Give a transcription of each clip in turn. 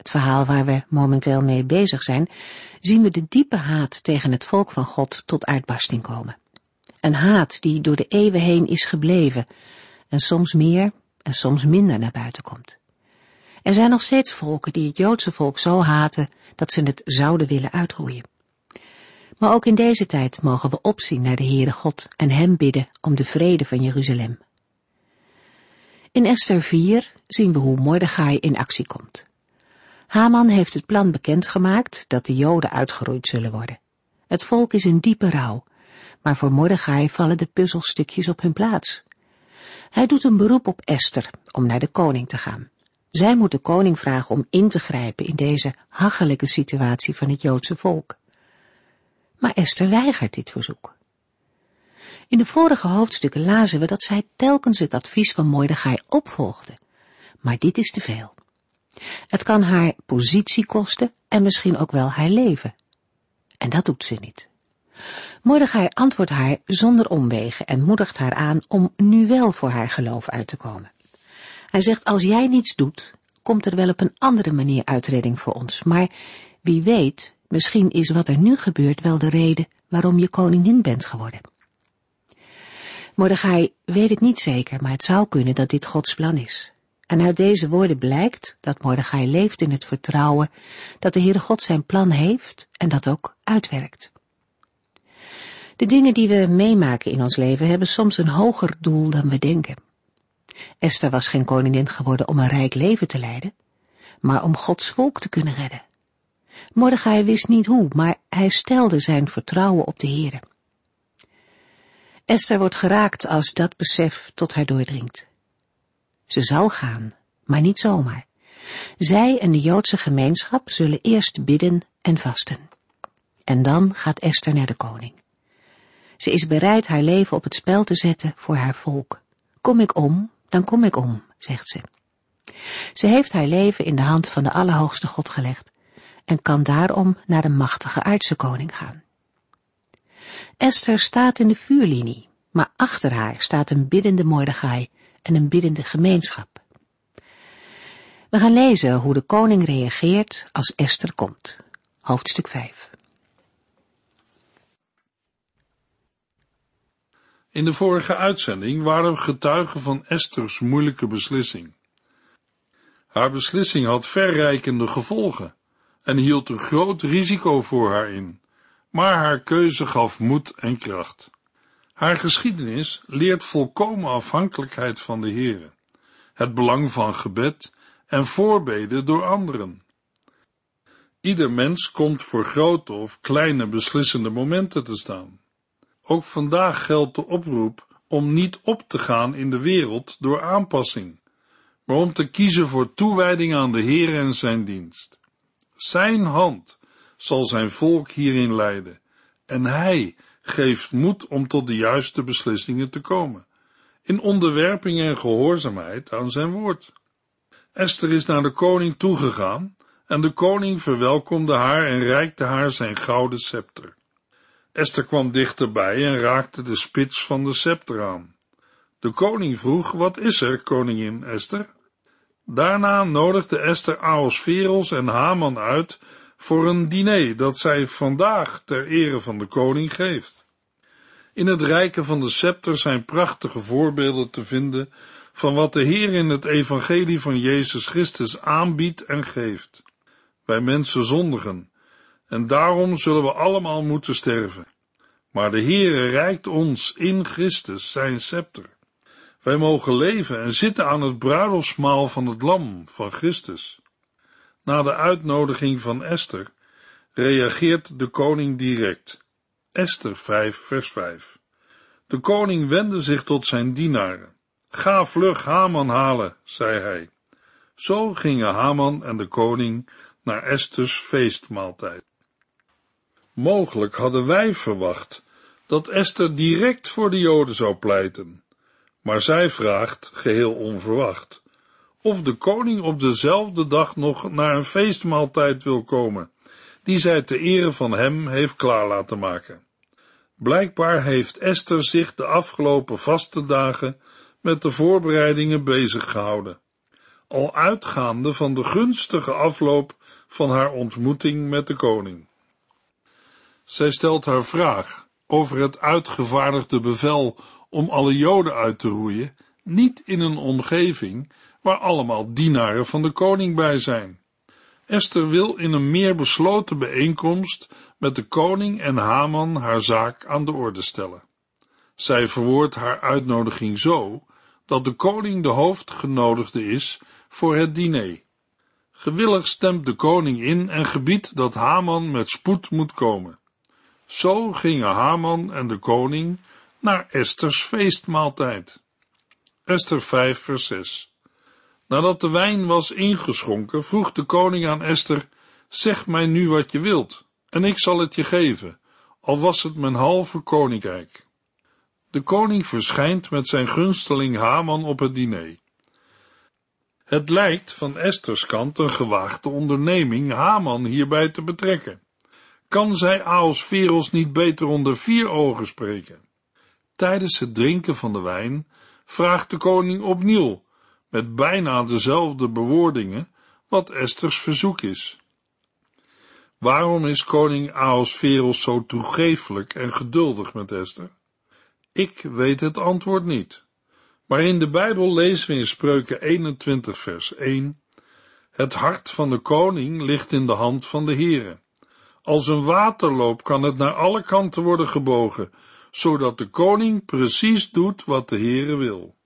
het verhaal waar we momenteel mee bezig zijn, zien we de diepe haat tegen het volk van God tot uitbarsting komen. Een haat die door de eeuwen heen is gebleven en soms meer en soms minder naar buiten komt. Er zijn nog steeds volken die het Joodse volk zo haten dat ze het zouden willen uitroeien. Maar ook in deze tijd mogen we opzien naar de Heere God en Hem bidden om de vrede van Jeruzalem. In Esther 4 zien we hoe Mordechai in actie komt. Haman heeft het plan bekendgemaakt dat de Joden uitgeroeid zullen worden. Het volk is in diepe rouw, maar voor Mordechai vallen de puzzelstukjes op hun plaats. Hij doet een beroep op Esther om naar de koning te gaan. Zij moet de koning vragen om in te grijpen in deze hachelijke situatie van het Joodse volk. Maar Esther weigert dit verzoek. In de vorige hoofdstukken lazen we dat zij telkens het advies van Mordechai opvolgde. Maar dit is te veel. Het kan haar positie kosten en misschien ook wel haar leven. En dat doet ze niet. Mordechai antwoordt haar zonder omwegen en moedigt haar aan om nu wel voor haar geloof uit te komen. Hij zegt, als jij niets doet, komt er wel op een andere manier uitredding voor ons, maar wie weet, misschien is wat er nu gebeurt wel de reden waarom je koningin bent geworden. Mordechai weet het niet zeker, maar het zou kunnen dat dit Gods plan is. En uit deze woorden blijkt dat Mordechai leeft in het vertrouwen dat de Heere God zijn plan heeft en dat ook uitwerkt. De dingen die we meemaken in ons leven hebben soms een hoger doel dan we denken. Esther was geen koningin geworden om een rijk leven te leiden, maar om Gods volk te kunnen redden. Mordechai wist niet hoe, maar hij stelde zijn vertrouwen op de Heere. Esther wordt geraakt als dat besef tot haar doordringt. Ze zal gaan, maar niet zomaar. Zij en de Joodse gemeenschap zullen eerst bidden en vasten. En dan gaat Esther naar de koning. Ze is bereid haar leven op het spel te zetten voor haar volk. Kom ik om, dan kom ik om, zegt ze. Ze heeft haar leven in de hand van de Allerhoogste God gelegd en kan daarom naar de machtige aardse koning gaan. Esther staat in de vuurlinie, maar achter haar staat een biddende Mordechai en een biddende gemeenschap. We gaan lezen hoe de koning reageert als Esther komt. Hoofdstuk 5. In de vorige uitzending waren we getuigen van Esther's moeilijke beslissing. Haar beslissing had verrijkende gevolgen en hield een groot risico voor haar in, maar haar keuze gaf moed en kracht. Haar geschiedenis leert volkomen afhankelijkheid van de Heere, het belang van gebed en voorbeden door anderen. Ieder mens komt voor grote of kleine beslissende momenten te staan. Ook vandaag geldt de oproep om niet op te gaan in de wereld door aanpassing, maar om te kiezen voor toewijding aan de Heer en zijn dienst. Zijn hand zal zijn volk hierin leiden, en hij geeft moed om tot de juiste beslissingen te komen, in onderwerping en gehoorzaamheid aan zijn woord. Esther is naar de koning toegegaan en de koning verwelkomde haar en reikte haar zijn gouden scepter. Esther kwam dichterbij en raakte de spits van de scepter aan. De koning vroeg, wat is er, koningin Esther? Daarna nodigde Esther Aosferos en Haman uit voor een diner dat zij vandaag ter ere van de koning geeft. In het rijken van de scepter zijn prachtige voorbeelden te vinden van wat de Heer in het evangelie van Jezus Christus aanbiedt en geeft. Wij mensen zondigen, en daarom zullen we allemaal moeten sterven. Maar de Heere reikt ons in Christus zijn scepter. Wij mogen leven en zitten aan het bruiloftsmaal van het lam van Christus. Na de uitnodiging van Esther reageert de koning direct. Esther 5 vers 5 De koning wendde zich tot zijn dienaren. Ga vlug Haman halen, zei hij. Zo gingen Haman en de koning naar Esters feestmaaltijd. Mogelijk hadden wij verwacht dat Esther direct voor de Joden zou pleiten, maar zij vraagt, geheel onverwacht, of de koning op dezelfde dag nog naar een feestmaaltijd wil komen, die zij te ere van hem heeft klaar laten maken. Blijkbaar heeft Esther zich de afgelopen vaste dagen met de voorbereidingen bezig gehouden, al uitgaande van de gunstige afloop van haar ontmoeting met de koning. Zij stelt haar vraag over het uitgevaardigde bevel om alle Joden uit te roeien, niet in een omgeving waar allemaal dienaren van de koning bij zijn. Esther wil in een meer besloten bijeenkomst met de koning en Haman haar zaak aan de orde stellen. Zij verwoordt haar uitnodiging zo dat de koning de hoofdgenodigde is voor het diner. Gewillig stemt de koning in en gebiedt dat Haman met spoed moet komen. Zo gingen Haman en de koning naar Esters feestmaaltijd. Esther 5 vers 6 Nadat de wijn was ingeschonken, vroeg de koning aan Esther, zeg mij nu wat je wilt, en ik zal het je geven, al was het mijn halve koninkrijk. De koning verschijnt met zijn gunsteling Haman op het diner. Het lijkt van Esters kant een gewaagde onderneming Haman hierbij te betrekken. Kan zij Aosferos niet beter onder vier ogen spreken? Tijdens het drinken van de wijn vraagt de koning opnieuw, met bijna dezelfde bewoordingen, wat Esters verzoek is. Waarom is koning Aosferos zo toegeeflijk en geduldig met Esther? Ik weet het antwoord niet. Maar in de Bijbel lezen we in Spreuken 21 vers 1 Het hart van de koning ligt in de hand van de Heere. Als een waterloop kan het naar alle kanten worden gebogen, zodat de koning precies doet wat de Heere wil.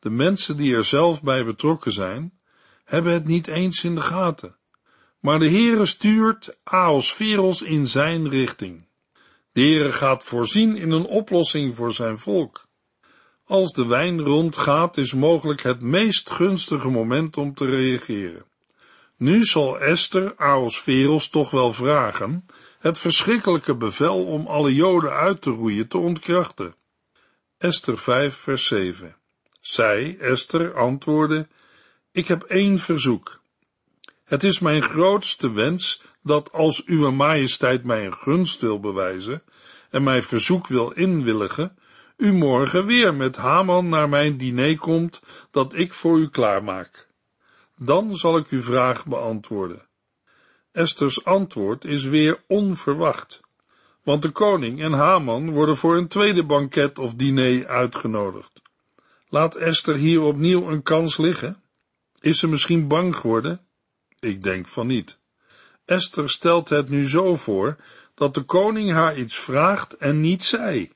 De mensen die er zelf bij betrokken zijn, hebben het niet eens in de gaten. Maar de Heere stuurt Aosferos in zijn richting. De Heere gaat voorzien in een oplossing voor zijn volk. Als de wijn rondgaat, is mogelijk het meest gunstige moment om te reageren. Nu zal Esther Aosferos toch wel vragen het verschrikkelijke bevel om alle Joden uit te roeien te ontkrachten. Esther 5 vers 7 Zij, Esther, antwoordde, ik heb één verzoek. Het is mijn grootste wens dat als uw majesteit mij een gunst wil bewijzen en mijn verzoek wil inwilligen, u morgen weer met Haman naar mijn diner komt dat ik voor u klaarmaak. Dan zal ik uw vraag beantwoorden. Esters antwoord is weer onverwacht, want de koning en Haman worden voor een tweede banket of diner uitgenodigd. Laat Esther hier opnieuw een kans liggen? Is ze misschien bang geworden? Ik denk van niet. Esther stelt het nu zo voor dat de koning haar iets vraagt en niet zij.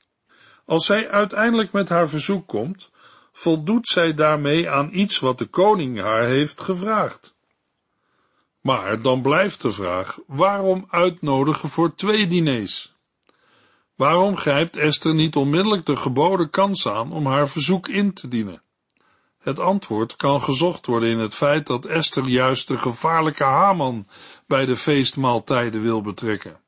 Als zij uiteindelijk met haar verzoek komt, voldoet zij daarmee aan iets wat de koning haar heeft gevraagd. Maar dan blijft de vraag, waarom uitnodigen voor twee diners? Waarom grijpt Esther niet onmiddellijk de geboden kans aan om haar verzoek in te dienen? Het antwoord kan gezocht worden in het feit dat Esther juist de gevaarlijke Haman bij de feestmaaltijden wil betrekken.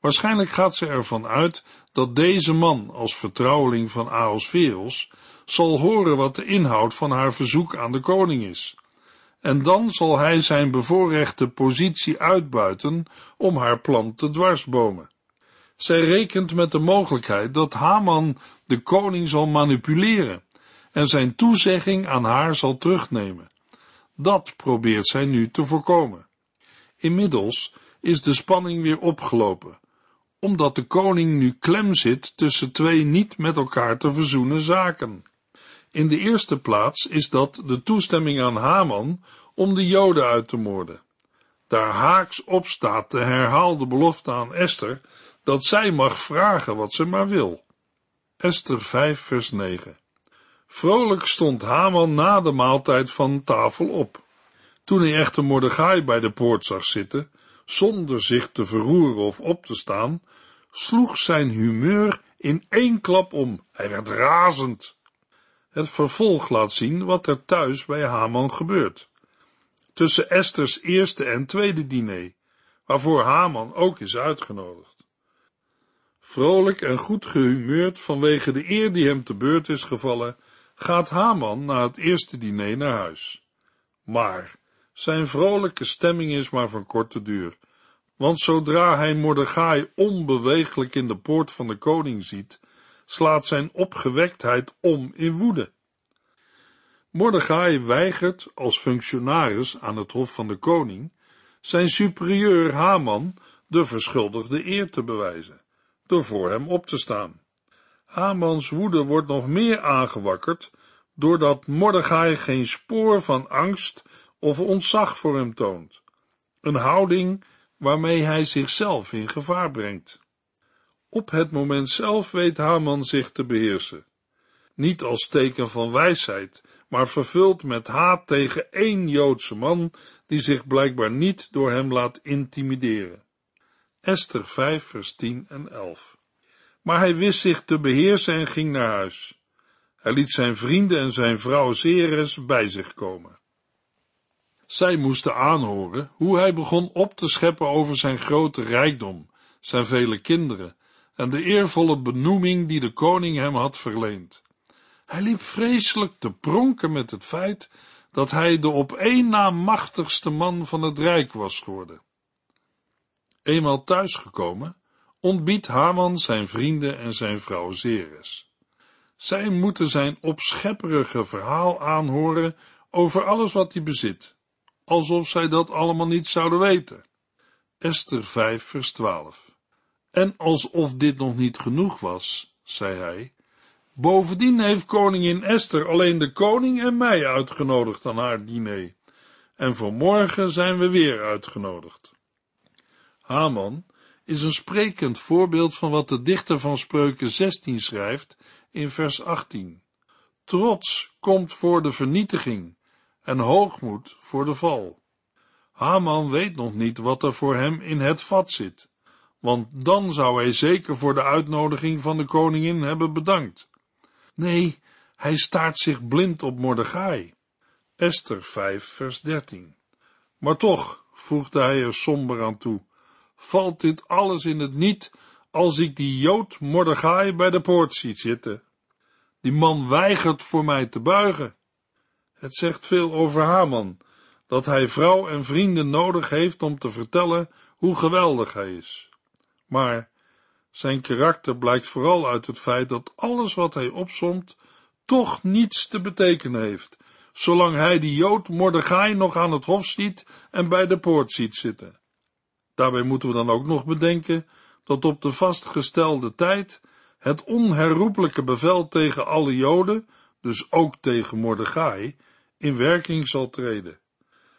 Waarschijnlijk gaat ze ervan uit dat deze man als vertrouweling van Ahasveros zal horen wat de inhoud van haar verzoek aan de koning is. En dan zal hij zijn bevoorrechte positie uitbuiten om haar plan te dwarsbomen. Zij rekent met de mogelijkheid dat Haman de koning zal manipuleren en zijn toezegging aan haar zal terugnemen. Dat probeert zij nu te voorkomen. Inmiddels is de spanning weer opgelopen, omdat de koning nu klem zit tussen twee niet met elkaar te verzoenen zaken. In de eerste plaats is dat de toestemming aan Haman om de Joden uit te moorden. Daar haaks op staat de herhaalde belofte aan Esther dat zij mag vragen wat ze maar wil. Esther 5 vers 9 Vrolijk stond Haman na de maaltijd van tafel op. Toen hij echter Mordechai bij de poort zag zitten, zonder zich te verroeren of op te staan, sloeg zijn humeur in één klap om. Hij werd razend. Het vervolg laat zien wat er thuis bij Haman gebeurt. tussen Esters eerste en tweede diner, waarvoor Haman ook is uitgenodigd. Vrolijk en goed gehumeurd vanwege de eer die hem te beurt is gevallen, gaat Haman na het eerste diner naar huis. Maar zijn vrolijke stemming is maar van korte duur, want zodra hij Mordechai onbeweeglijk in de poort van de koning ziet, slaat zijn opgewektheid om in woede. Mordechai weigert als functionaris aan het hof van de koning zijn superieur Haman de verschuldigde eer te bewijzen, door voor hem op te staan. Hamans woede wordt nog meer aangewakkerd, doordat Mordechai geen spoor van angst of ontzag voor hem toont, een houding waarmee hij zichzelf in gevaar brengt. Op het moment zelf weet Haman zich te beheersen, niet als teken van wijsheid, maar vervuld met haat tegen één Joodse man die zich blijkbaar niet door hem laat intimideren. Esther 5 vers 10 en 11 Maar hij wist zich te beheersen en ging naar huis. Hij liet zijn vrienden en zijn vrouw Zeres bij zich komen. Zij moesten aanhoren hoe hij begon op te scheppen over zijn grote rijkdom, zijn vele kinderen en de eervolle benoeming die de koning hem had verleend. Hij liep vreselijk te pronken met het feit dat hij de op één na machtigste man van het rijk was geworden. Eenmaal thuisgekomen, ontbiedt Haman zijn vrienden en zijn vrouw Zeres. Zij moeten zijn opschepperige verhaal aanhoren over alles wat hij bezit, alsof zij dat allemaal niet zouden weten. Esther 5 vers 12 En alsof dit nog niet genoeg was, zei hij, Bovendien heeft koningin Esther alleen de koning en mij uitgenodigd aan haar diner. En voor morgen zijn we weer uitgenodigd. Haman is een sprekend voorbeeld van wat de dichter van Spreuken 16 schrijft in vers 18. Trots komt voor de vernietiging en hoogmoed voor de val. Haman weet nog niet wat er voor hem in het vat zit, want dan zou hij zeker voor de uitnodiging van de koningin hebben bedankt. Nee, hij staart zich blind op Mordechai. Esther 5, vers 13. Maar toch, voegde hij er somber aan toe, valt dit alles in het niet als ik die Jood Mordechai bij de poort zie zitten. Die man weigert voor mij te buigen. Het zegt veel over Haman, dat hij vrouw en vrienden nodig heeft om te vertellen hoe geweldig hij is. Maar zijn karakter blijkt vooral uit het feit dat alles wat hij opsomt toch niets te betekenen heeft, zolang hij die Jood Mordechai nog aan het hof ziet en bij de poort ziet zitten. Daarbij moeten we dan ook nog bedenken dat op de vastgestelde tijd het onherroepelijke bevel tegen alle Joden, dus ook tegen Mordechai, in werking zal treden.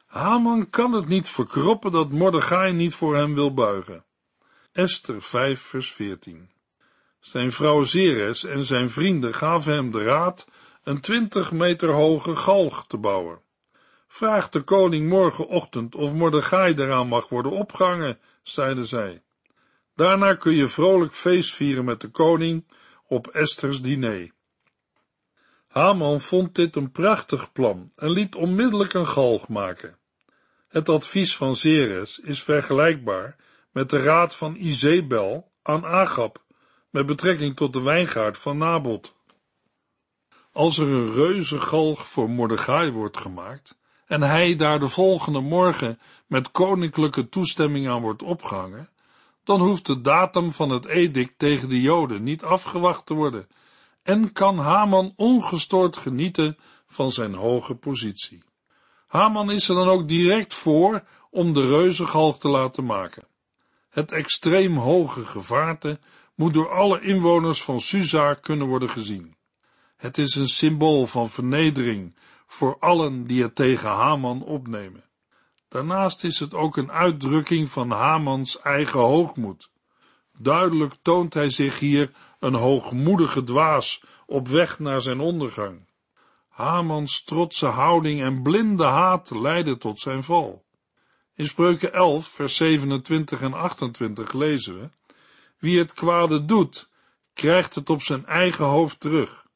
Haman kan het niet verkroppen dat Mordechai niet voor hem wil buigen. Esther 5 vers 14 Zijn vrouw Zeres en zijn vrienden gaven hem de raad een twintig meter hoge galg te bouwen. Vraag de koning morgenochtend of Mordechai eraan mag worden opgehangen, zeiden zij. Daarna kun je vrolijk feest vieren met de koning op Esther's diner. Haman vond dit een prachtig plan en liet onmiddellijk een galg maken. Het advies van Zeres is vergelijkbaar met de raad van Izebel aan Agab met betrekking tot de wijngaard van Nabot. Als er een reuzengalg voor Mordechai wordt gemaakt en hij daar de volgende morgen met koninklijke toestemming aan wordt opgehangen, dan hoeft de datum van het edict tegen de Joden niet afgewacht te worden en kan Haman ongestoord genieten van zijn hoge positie. Haman is er dan ook direct voor om de reuzengalg te laten maken. Het extreem hoge gevaarte moet door alle inwoners van Susa kunnen worden gezien. Het is een symbool van vernedering voor allen die het tegen Haman opnemen. Daarnaast is het ook een uitdrukking van Hamans eigen hoogmoed. Duidelijk toont hij zich hier een hoogmoedige dwaas op weg naar zijn ondergang. Hamans trotse houding en blinde haat leidden tot zijn val. In Spreuken 11, vers 27 en 28 lezen we, Wie het kwade doet, krijgt het op zijn eigen hoofd terug.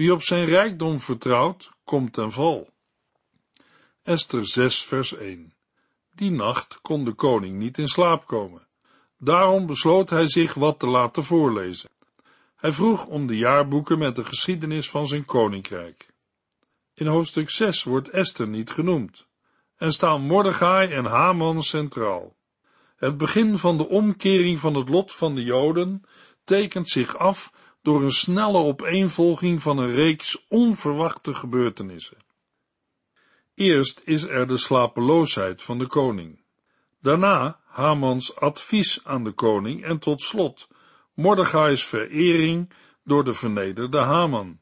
Wie op zijn rijkdom vertrouwt, komt ten val. Esther 6 vers 1 Die nacht kon de koning niet in slaap komen. Daarom besloot hij zich wat te laten voorlezen. Hij vroeg om de jaarboeken met de geschiedenis van zijn koninkrijk. In hoofdstuk 6 wordt Esther niet genoemd en staan Mordechai en Haman centraal. Het begin van de omkering van het lot van de Joden tekent zich af door een snelle opeenvolging van een reeks onverwachte gebeurtenissen. Eerst is er de slapeloosheid van de koning. Daarna Hamans advies aan de koning en tot slot Mordechai's verering door de vernederde Haman.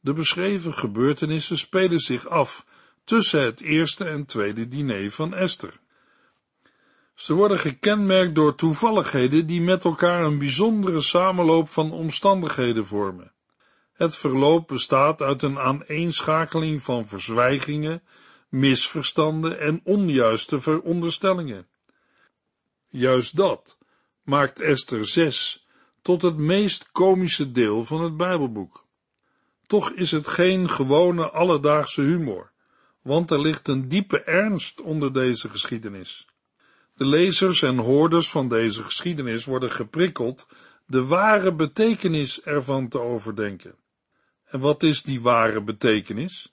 De beschreven gebeurtenissen spelen zich af tussen het eerste en tweede diner van Esther. Ze worden gekenmerkt door toevalligheden die met elkaar een bijzondere samenloop van omstandigheden vormen. Het verloop bestaat uit een aaneenschakeling van verzwijgingen, misverstanden en onjuiste veronderstellingen. Juist dat maakt Esther 6 tot het meest komische deel van het Bijbelboek. Toch is het geen gewone alledaagse humor, want er ligt een diepe ernst onder deze geschiedenis. De lezers en hoorders van deze geschiedenis worden geprikkeld de ware betekenis ervan te overdenken. En wat is die ware betekenis?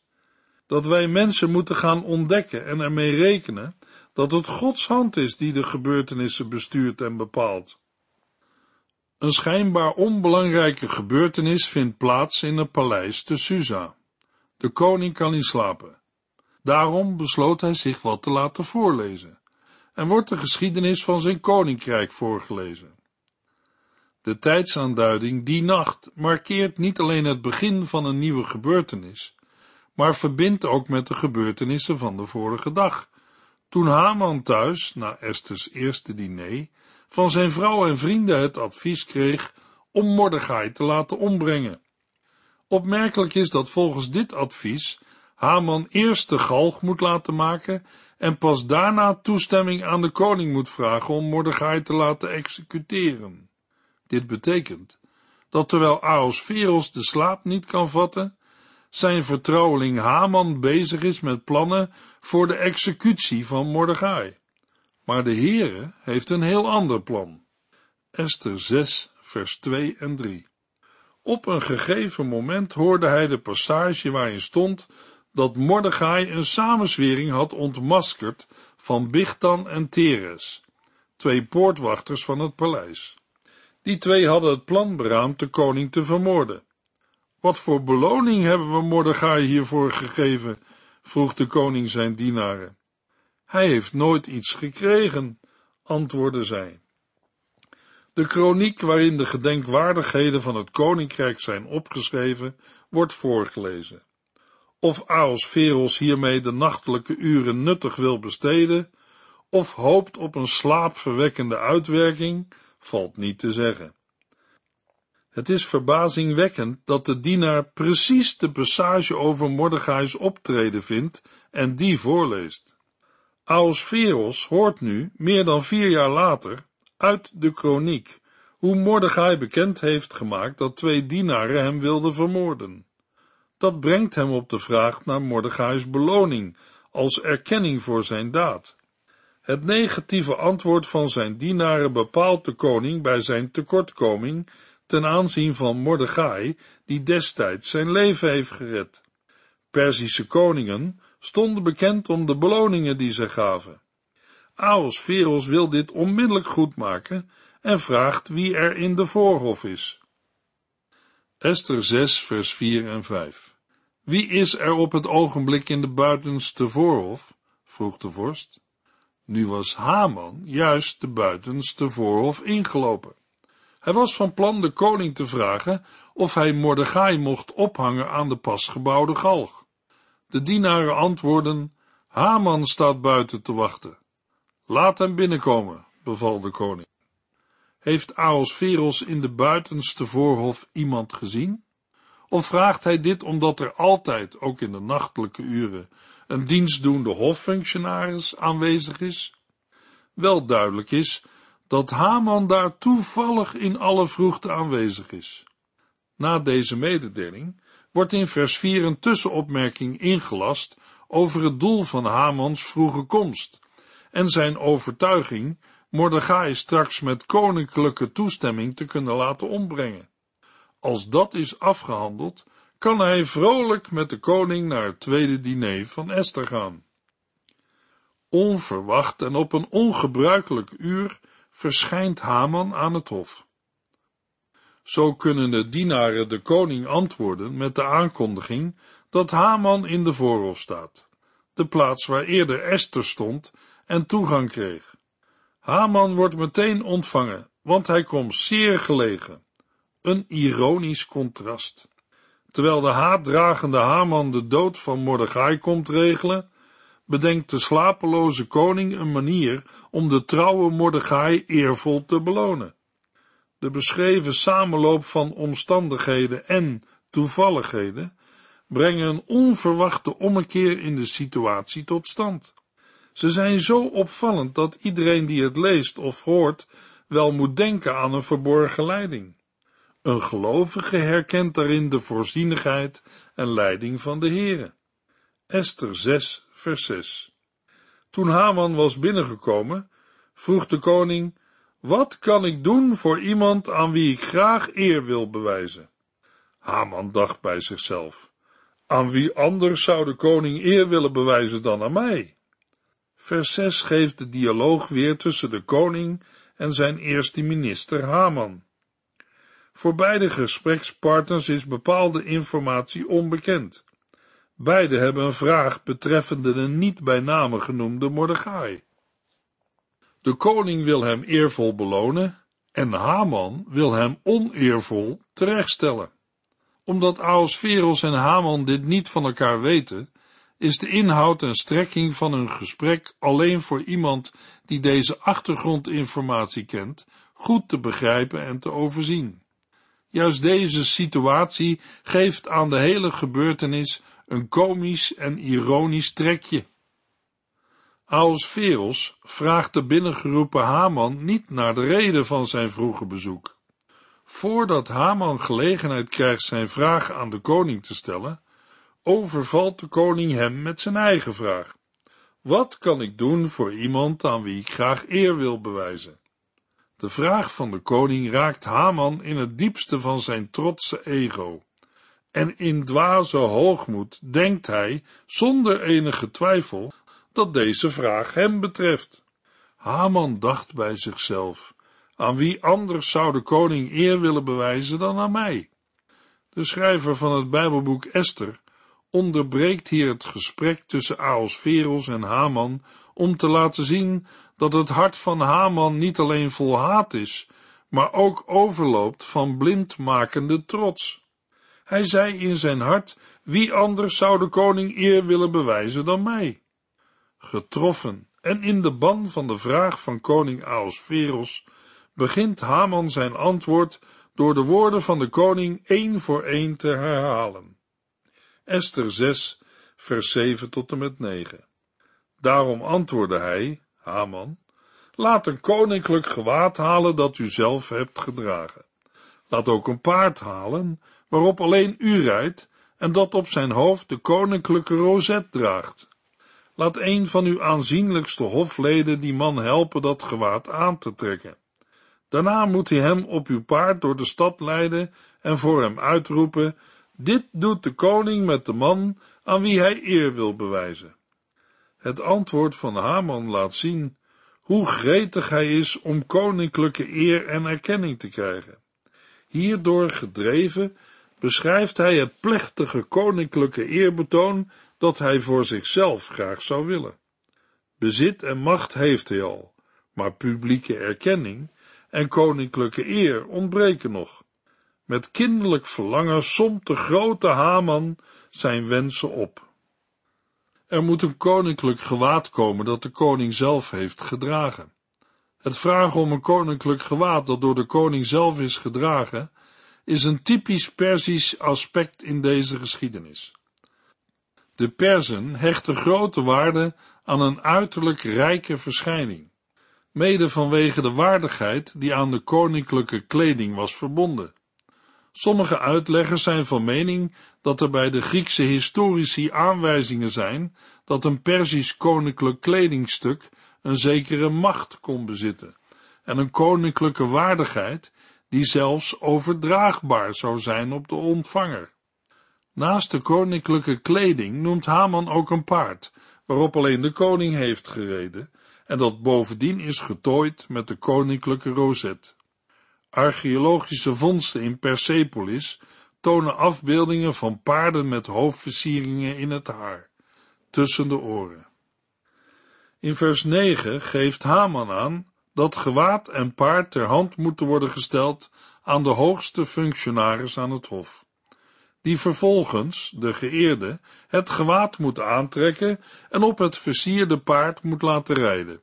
Dat wij mensen moeten gaan ontdekken en ermee rekenen dat het Gods hand is die de gebeurtenissen bestuurt en bepaalt. Een schijnbaar onbelangrijke gebeurtenis vindt plaats in het paleis te Susa. De koning kan niet slapen. Daarom besloot hij zich wat te laten voorlezen en wordt de geschiedenis van zijn koninkrijk voorgelezen. De tijdsaanduiding die nacht markeert niet alleen het begin van een nieuwe gebeurtenis, maar verbindt ook met de gebeurtenissen van de vorige dag, toen Haman thuis, na Esther's eerste diner, van zijn vrouw en vrienden het advies kreeg om Mordechai te laten ombrengen. Opmerkelijk is dat volgens dit advies Haman eerst de galg moet laten maken en pas daarna toestemming aan de koning moet vragen om Mordechai te laten executeren. Dit betekent dat terwijl Ahasveros de slaap niet kan vatten, zijn vertrouweling Haman bezig is met plannen voor de executie van Mordechai. Maar de Heere heeft een heel ander plan. Esther 6, vers 2 en 3. Op een gegeven moment hoorde hij de passage waarin stond dat Mordechai een samenzwering had ontmaskerd van Bichtan en Teres, twee poortwachters van het paleis. Die twee hadden het plan beraamd de koning te vermoorden. Wat voor beloning hebben we Mordechai hiervoor gegeven? vroeg de koning zijn dienaren. Hij heeft nooit iets gekregen, antwoordde zij. De kroniek waarin de gedenkwaardigheden van het koninkrijk zijn opgeschreven, wordt voorgelezen. Of Aosferos hiermee de nachtelijke uren nuttig wil besteden, of hoopt op een slaapverwekkende uitwerking, valt niet te zeggen. Het is verbazingwekkend dat de dienaar precies de passage over Mordechai's optreden vindt en die voorleest. Aosferos hoort nu, meer dan vier jaar later, uit de kroniek, hoe Mordechai bekend heeft gemaakt dat twee dienaren hem wilden vermoorden. Dat brengt hem op de vraag naar Mordechai's beloning als erkenning voor zijn daad. Het negatieve antwoord van zijn dienaren bepaalt de koning bij zijn tekortkoming ten aanzien van Mordechai, die destijds zijn leven heeft gered. Perzische koningen stonden bekend om de beloningen die ze gaven. Aosferos wil dit onmiddellijk goedmaken en vraagt wie er in de voorhof is. Esther 6 vers 4 en 5 Wie is er op het ogenblik in de buitenste voorhof? vroeg de vorst. Nu was Haman juist de buitenste voorhof ingelopen. Hij was van plan de koning te vragen of hij Mordechai mocht ophangen aan de pas gebouwde galg. De dienaren antwoorden, Haman staat buiten te wachten. Laat hem binnenkomen, beval de koning. Heeft Aosferos in de buitenste voorhof iemand gezien? Of vraagt hij dit omdat er altijd, ook in de nachtelijke uren, een dienstdoende hoffunctionaris aanwezig is? Wel duidelijk is dat Haman daar toevallig in alle vroegte aanwezig is. Na deze mededeling wordt in vers 4 een tussenopmerking ingelast over het doel van Hamans vroege komst en zijn overtuiging Mordechai straks met koninklijke toestemming te kunnen laten ombrengen. Als dat is afgehandeld, kan hij vrolijk met de koning naar het tweede diner van Esther gaan. Onverwacht en op een ongebruikelijk uur verschijnt Haman aan het hof. Zo kunnen de dienaren de koning antwoorden met de aankondiging dat Haman in de voorhof staat, de plaats waar eerder Esther stond en toegang kreeg. Haman wordt meteen ontvangen, want hij komt zeer gelegen. Een ironisch contrast. Terwijl de haatdragende Haman de dood van Mordechai komt regelen, bedenkt de slapeloze koning een manier om de trouwe Mordechai eervol te belonen. De beschreven samenloop van omstandigheden en toevalligheden brengen een onverwachte ommekeer in de situatie tot stand. Ze zijn zo opvallend dat iedereen die het leest of hoort wel moet denken aan een verborgen leiding. Een gelovige herkent daarin de voorzienigheid en leiding van de Heere. Esther 6, vers 6. Toen Haman was binnengekomen, vroeg de koning, wat kan ik doen voor iemand aan wie ik graag eer wil bewijzen? Haman dacht bij zichzelf, aan wie anders zou de koning eer willen bewijzen dan aan mij? Vers 6 geeft de dialoog weer tussen de koning en zijn eerste minister Haman. Voor beide gesprekspartners is bepaalde informatie onbekend. Beide hebben een vraag betreffende de niet bij name genoemde Mordechai. De koning wil hem eervol belonen en Haman wil hem oneervol terechtstellen. Omdat Aosferos en Haman dit niet van elkaar weten, is de inhoud en strekking van hun gesprek alleen voor iemand die deze achtergrondinformatie kent, goed te begrijpen en te overzien. Juist deze situatie geeft aan de hele gebeurtenis een komisch en ironisch trekje. Aosferos vraagt de binnengeroepen Haman niet naar de reden van zijn vroege bezoek. Voordat Haman gelegenheid krijgt zijn vraag aan de koning te stellen, overvalt de koning hem met zijn eigen vraag. Wat kan ik doen voor iemand aan wie ik graag eer wil bewijzen? De vraag van de koning raakt Haman in het diepste van zijn trotse ego. En in dwaze hoogmoed denkt hij, zonder enige twijfel, dat deze vraag hem betreft. Haman dacht bij zichzelf, aan wie anders zou de koning eer willen bewijzen dan aan mij? De schrijver van het Bijbelboek Esther onderbreekt hier het gesprek tussen Aosferos en Haman om te laten zien dat het hart van Haman niet alleen vol haat is, maar ook overloopt van blindmakende trots. Hij zei in zijn hart, wie anders zou de koning eer willen bewijzen dan mij? Getroffen en in de ban van de vraag van koning Aosferos begint Haman zijn antwoord door de woorden van de koning één voor één te herhalen. Esther 6, vers 7 tot en met 9. Daarom antwoordde hij, Haman, laat een koninklijk gewaad halen dat u zelf hebt gedragen. Laat ook een paard halen, waarop alleen u rijdt, en dat op zijn hoofd de koninklijke rozet draagt. Laat een van uw aanzienlijkste hofleden die man helpen dat gewaad aan te trekken. Daarna moet hij hem op uw paard door de stad leiden en voor hem uitroepen, dit doet de koning met de man aan wie hij eer wil bewijzen. Het antwoord van Haman laat zien hoe gretig hij is om koninklijke eer en erkenning te krijgen. Hierdoor gedreven beschrijft hij het plechtige koninklijke eerbetoon dat hij voor zichzelf graag zou willen. Bezit en macht heeft hij al, maar publieke erkenning en koninklijke eer ontbreken nog. Met kinderlijk verlangen somt de grote Haman zijn wensen op. Er moet een koninklijk gewaad komen dat de koning zelf heeft gedragen. Het vragen om een koninklijk gewaad dat door de koning zelf is gedragen, is een typisch Persisch aspect in deze geschiedenis. De Perzen hechten grote waarde aan een uiterlijk rijke verschijning, mede vanwege de waardigheid die aan de koninklijke kleding was verbonden. Sommige uitleggers zijn van mening dat er bij de Griekse historici aanwijzingen zijn dat een Persisch koninklijk kledingstuk een zekere macht kon bezitten en een koninklijke waardigheid die zelfs overdraagbaar zou zijn op de ontvanger. Naast de koninklijke kleding noemt Haman ook een paard, waarop alleen de koning heeft gereden, en dat bovendien is getooid met de koninklijke rozet. Archeologische vondsten in Persepolis tonen afbeeldingen van paarden met hoofdversieringen in het haar, tussen de oren. In vers 9 geeft Haman aan dat gewaad en paard ter hand moeten worden gesteld aan de hoogste functionaris aan het hof, die vervolgens, de geëerde, het gewaad moet aantrekken en op het versierde paard moet laten rijden.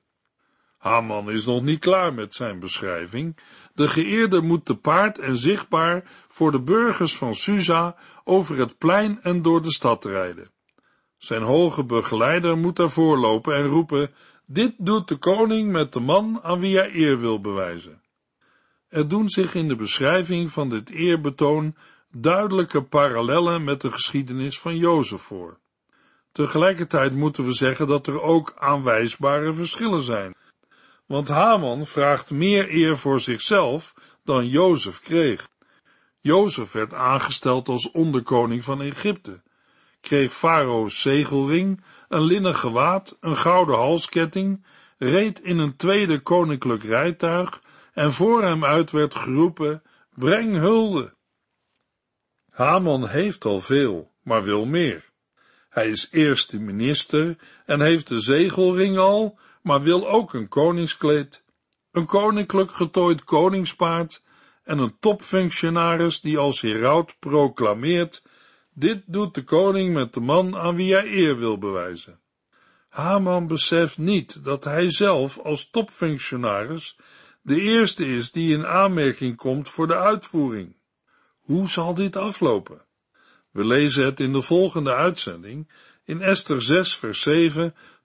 Haman is nog niet klaar met zijn beschrijving. De geëerde moet te paard en zichtbaar voor de burgers van Susa over het plein en door de stad rijden. Zijn hoge begeleider moet daarvoor lopen en roepen, dit doet de koning met de man aan wie hij eer wil bewijzen. Er doen zich in de beschrijving van dit eerbetoon duidelijke parallellen met de geschiedenis van Jozef voor. Tegelijkertijd moeten we zeggen dat er ook aanwijsbare verschillen zijn, want Haman vraagt meer eer voor zichzelf dan Jozef kreeg. Jozef werd aangesteld als onderkoning van Egypte, kreeg Farao's zegelring, een linnen gewaad, een gouden halsketting, reed in een tweede koninklijk rijtuig en voor hem uit werd geroepen, breng hulde. Haman heeft al veel, maar wil meer. Hij is eerste minister en heeft de zegelring al, maar wil ook een koningskleed, een koninklijk getooid koningspaard en een topfunctionaris die als heraut proclameert dit doet de koning met de man aan wie hij eer wil bewijzen. Haman beseft niet dat hij zelf als topfunctionaris de eerste is die in aanmerking komt voor de uitvoering. Hoe zal dit aflopen? We lezen het in de volgende uitzending in Esther 6 vers 7